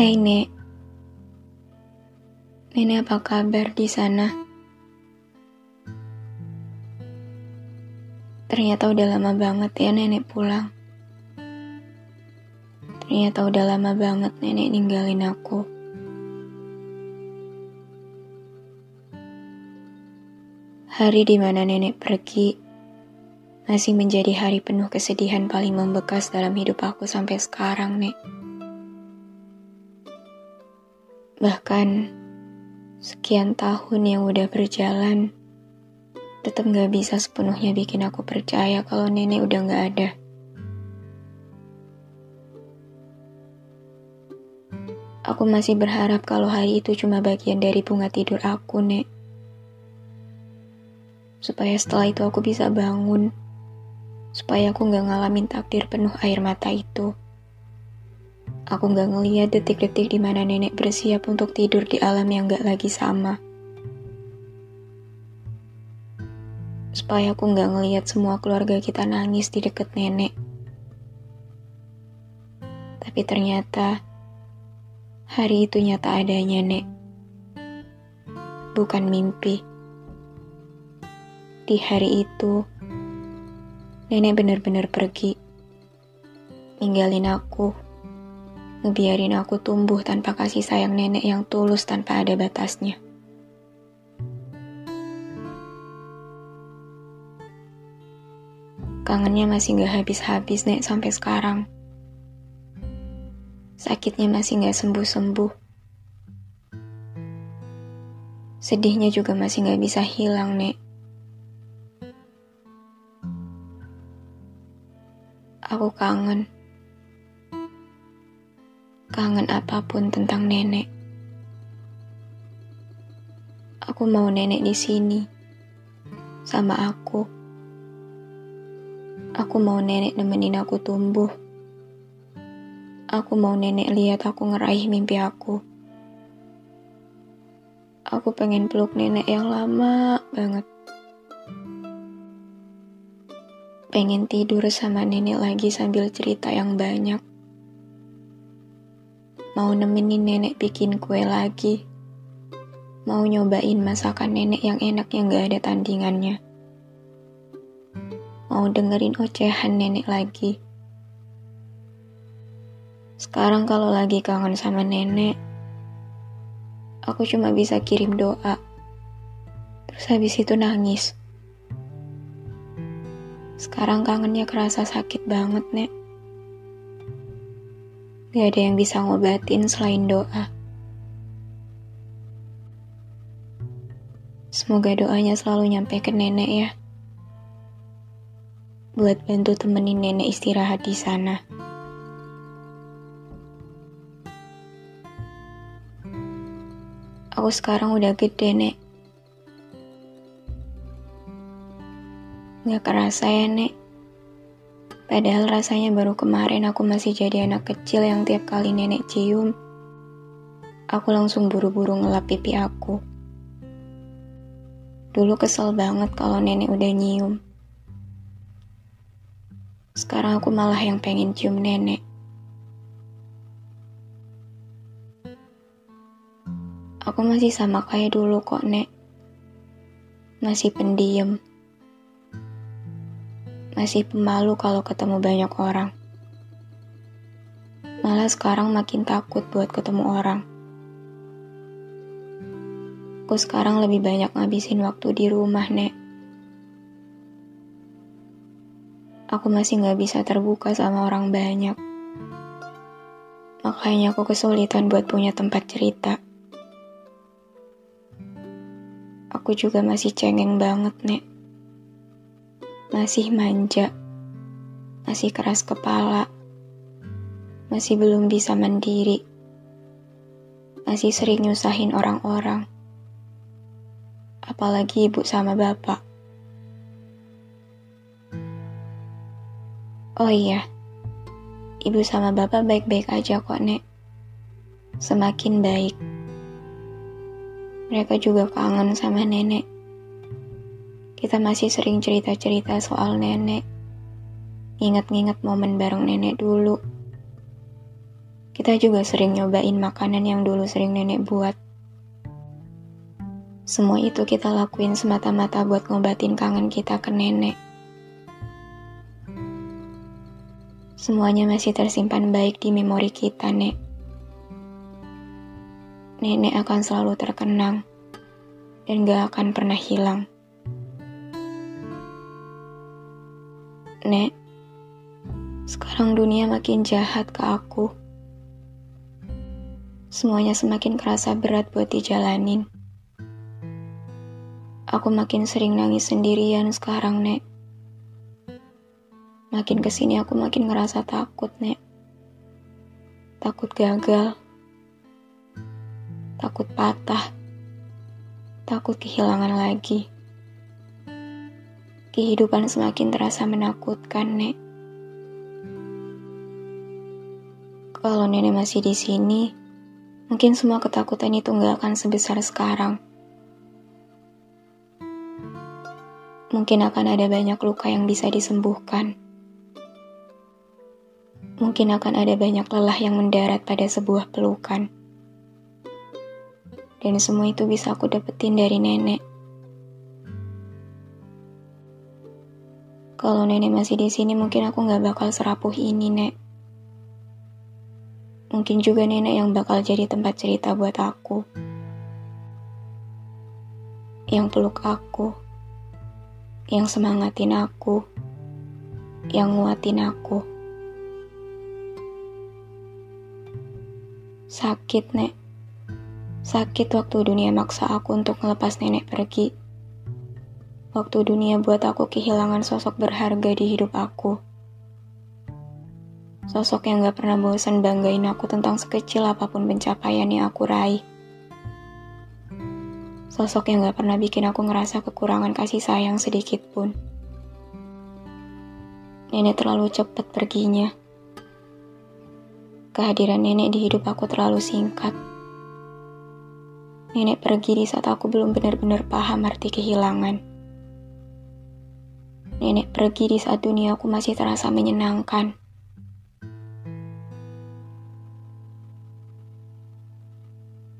Hai Nek. Nenek apa kabar di sana? Ternyata udah lama banget ya nenek pulang. Ternyata udah lama banget nenek ninggalin aku. Hari di mana nenek pergi masih menjadi hari penuh kesedihan paling membekas dalam hidup aku sampai sekarang, Nek. Bahkan sekian tahun yang udah berjalan, tetap gak bisa sepenuhnya bikin aku percaya kalau nenek udah gak ada. Aku masih berharap kalau hari itu cuma bagian dari bunga tidur aku, Nek. Supaya setelah itu aku bisa bangun. Supaya aku gak ngalamin takdir penuh air mata itu. Aku gak ngeliat detik-detik di mana nenek bersiap untuk tidur di alam yang gak lagi sama. Supaya aku gak ngeliat semua keluarga kita nangis di deket nenek. Tapi ternyata hari itu nyata adanya, Nek. Bukan mimpi. Di hari itu, nenek benar-benar pergi. Ninggalin aku. Ngebiarin aku tumbuh tanpa kasih sayang nenek yang tulus tanpa ada batasnya. Kangennya masih gak habis-habis, Nek, sampai sekarang. Sakitnya masih gak sembuh-sembuh. Sedihnya juga masih gak bisa hilang, Nek. Aku kangen. Kangen apa pun tentang nenek. Aku mau nenek di sini. Sama aku. Aku mau nenek nemenin aku tumbuh. Aku mau nenek lihat aku ngeraih mimpi aku. Aku pengen peluk nenek yang lama banget. Pengen tidur sama nenek lagi sambil cerita yang banyak. Mau nemenin nenek bikin kue lagi. Mau nyobain masakan nenek yang enak yang gak ada tandingannya. Mau dengerin ocehan nenek lagi sekarang kalau lagi kangen sama nenek, aku cuma bisa kirim doa. Terus habis itu nangis. Sekarang kangennya kerasa sakit banget, Nek. Gak ada yang bisa ngobatin selain doa. Semoga doanya selalu nyampe ke nenek ya. Buat bantu temenin nenek istirahat di sana. Aku sekarang udah gede, Nek. Gak kerasa ya, Nek. Padahal rasanya baru kemarin aku masih jadi anak kecil yang tiap kali nenek cium, aku langsung buru-buru ngelap pipi aku. Dulu kesel banget kalau nenek udah nyium. Sekarang aku malah yang pengen cium nenek. Aku masih sama kayak dulu kok, Nek. Masih pendiam. Masih pemalu kalau ketemu banyak orang. Malah sekarang makin takut buat ketemu orang. Aku sekarang lebih banyak ngabisin waktu di rumah, Nek. Aku masih gak bisa terbuka sama orang banyak. Makanya aku kesulitan buat punya tempat cerita. Aku juga masih cengeng banget, Nek. Masih manja. Masih keras kepala. Masih belum bisa mandiri. Masih sering nyusahin orang-orang. Apalagi ibu sama bapak. Oh iya, ibu sama bapak baik-baik aja kok, Nek. Semakin baik. Mereka juga kangen sama nenek. Kita masih sering cerita-cerita soal nenek. Ingat-ingat momen bareng nenek dulu. Kita juga sering nyobain makanan yang dulu sering nenek buat. Semua itu kita lakuin semata-mata buat ngobatin kangen kita ke nenek. Semuanya masih tersimpan baik di memori kita, Nek. Nenek akan selalu terkenang dan gak akan pernah hilang. Nek, sekarang dunia makin jahat ke aku. Semuanya semakin kerasa berat buat dijalanin. Aku makin sering nangis sendirian sekarang, Nek. Makin ke sini aku makin ngerasa takut, Nek. Takut gagal. Takut patah. Takut kehilangan lagi. Kehidupan semakin terasa menakutkan, Nek. Kalau nenek masih di sini, mungkin semua ketakutan itu nggak akan sebesar sekarang. Mungkin akan ada banyak luka yang bisa disembuhkan mungkin akan ada banyak lelah yang mendarat pada sebuah pelukan. Dan semua itu bisa aku dapetin dari nenek. Kalau nenek masih di sini, mungkin aku nggak bakal serapuh ini, nek. Mungkin juga nenek yang bakal jadi tempat cerita buat aku. Yang peluk aku. Yang semangatin aku. Yang nguatin aku. Sakit, Nek. Sakit waktu dunia maksa aku untuk melepas nenek pergi. Waktu dunia buat aku kehilangan sosok berharga di hidup aku. Sosok yang gak pernah bosan banggain aku tentang sekecil apa pun pencapaian yang aku raih. Sosok yang gak pernah bikin aku ngerasa kekurangan kasih sayang sedikit pun. Nenek terlalu cepat perginya. Kehadiran nenek di hidup aku terlalu singkat. Nenek pergi di saat aku belum benar-benar paham arti kehilangan. Nenek pergi di saat dunia aku masih terasa menyenangkan.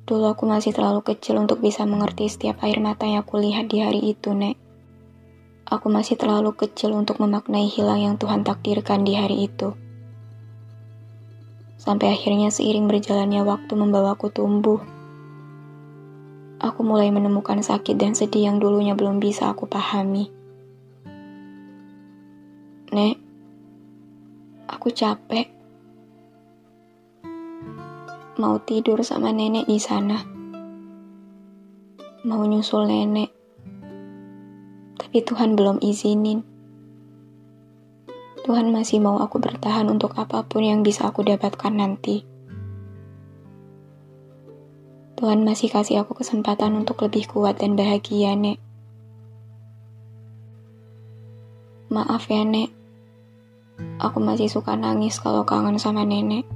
Dulu aku masih terlalu kecil untuk bisa mengerti setiap air mata yang aku lihat di hari itu, Nek. Aku masih terlalu kecil untuk memaknai hilang yang Tuhan takdirkan di hari itu. Sampai akhirnya seiring berjalannya waktu membawaku tumbuh. Aku mulai menemukan sakit dan sedih yang dulunya belum bisa aku pahami. Nek, aku capek. Mau tidur sama nenek di sana. Mau nyusul nenek. Tapi Tuhan belum izinin. Tuhan masih mau aku bertahan untuk apa pun yang bisa aku dapatkan nanti. Tuhan masih kasih aku kesempatan untuk lebih kuat dan bahagia, Nek. Maaf ya, Nek. Aku masih suka nangis kalau kangen sama nenek.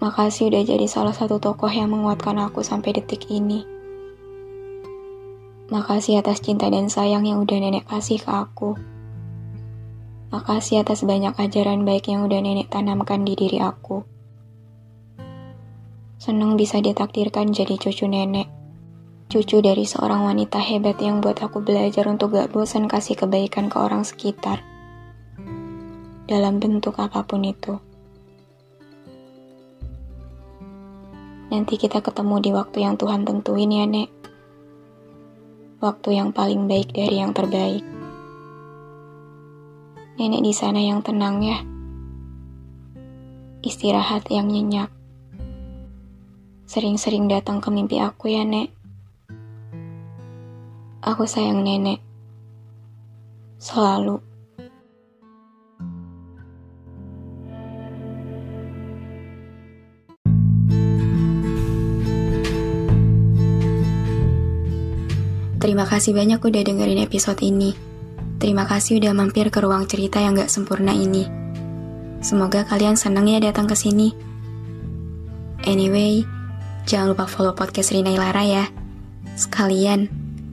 Makasih udah jadi salah satu tokoh yang menguatkan aku sampai detik ini. Makasih atas cinta dan sayang yang udah nenek kasih ke aku. Makasih atas banyak ajaran baik yang udah nenek tanamkan di diri aku. Senang bisa ditakdirkan jadi cucu nenek. Cucu dari seorang wanita hebat yang buat aku belajar untuk gak bosan kasih kebaikan ke orang sekitar. Dalam bentuk apa pun itu. Nanti kita ketemu di waktu yang Tuhan tentuin ya, Nek. Waktu yang paling baik dari yang terbaik. Nenek di sana yang tenang ya. Istirahat yang nyenyak. Sering-sering datang ke mimpi aku ya, Nek. Aku sayang nenek. Selalu. Terima kasih banyak udah dengerin episode ini. Terima kasih udah mampir ke ruang cerita yang gak sempurna ini. Semoga kalian senang ya datang ke sini. Anyway, jangan lupa follow podcast Rina Ilara ya. Sekalian,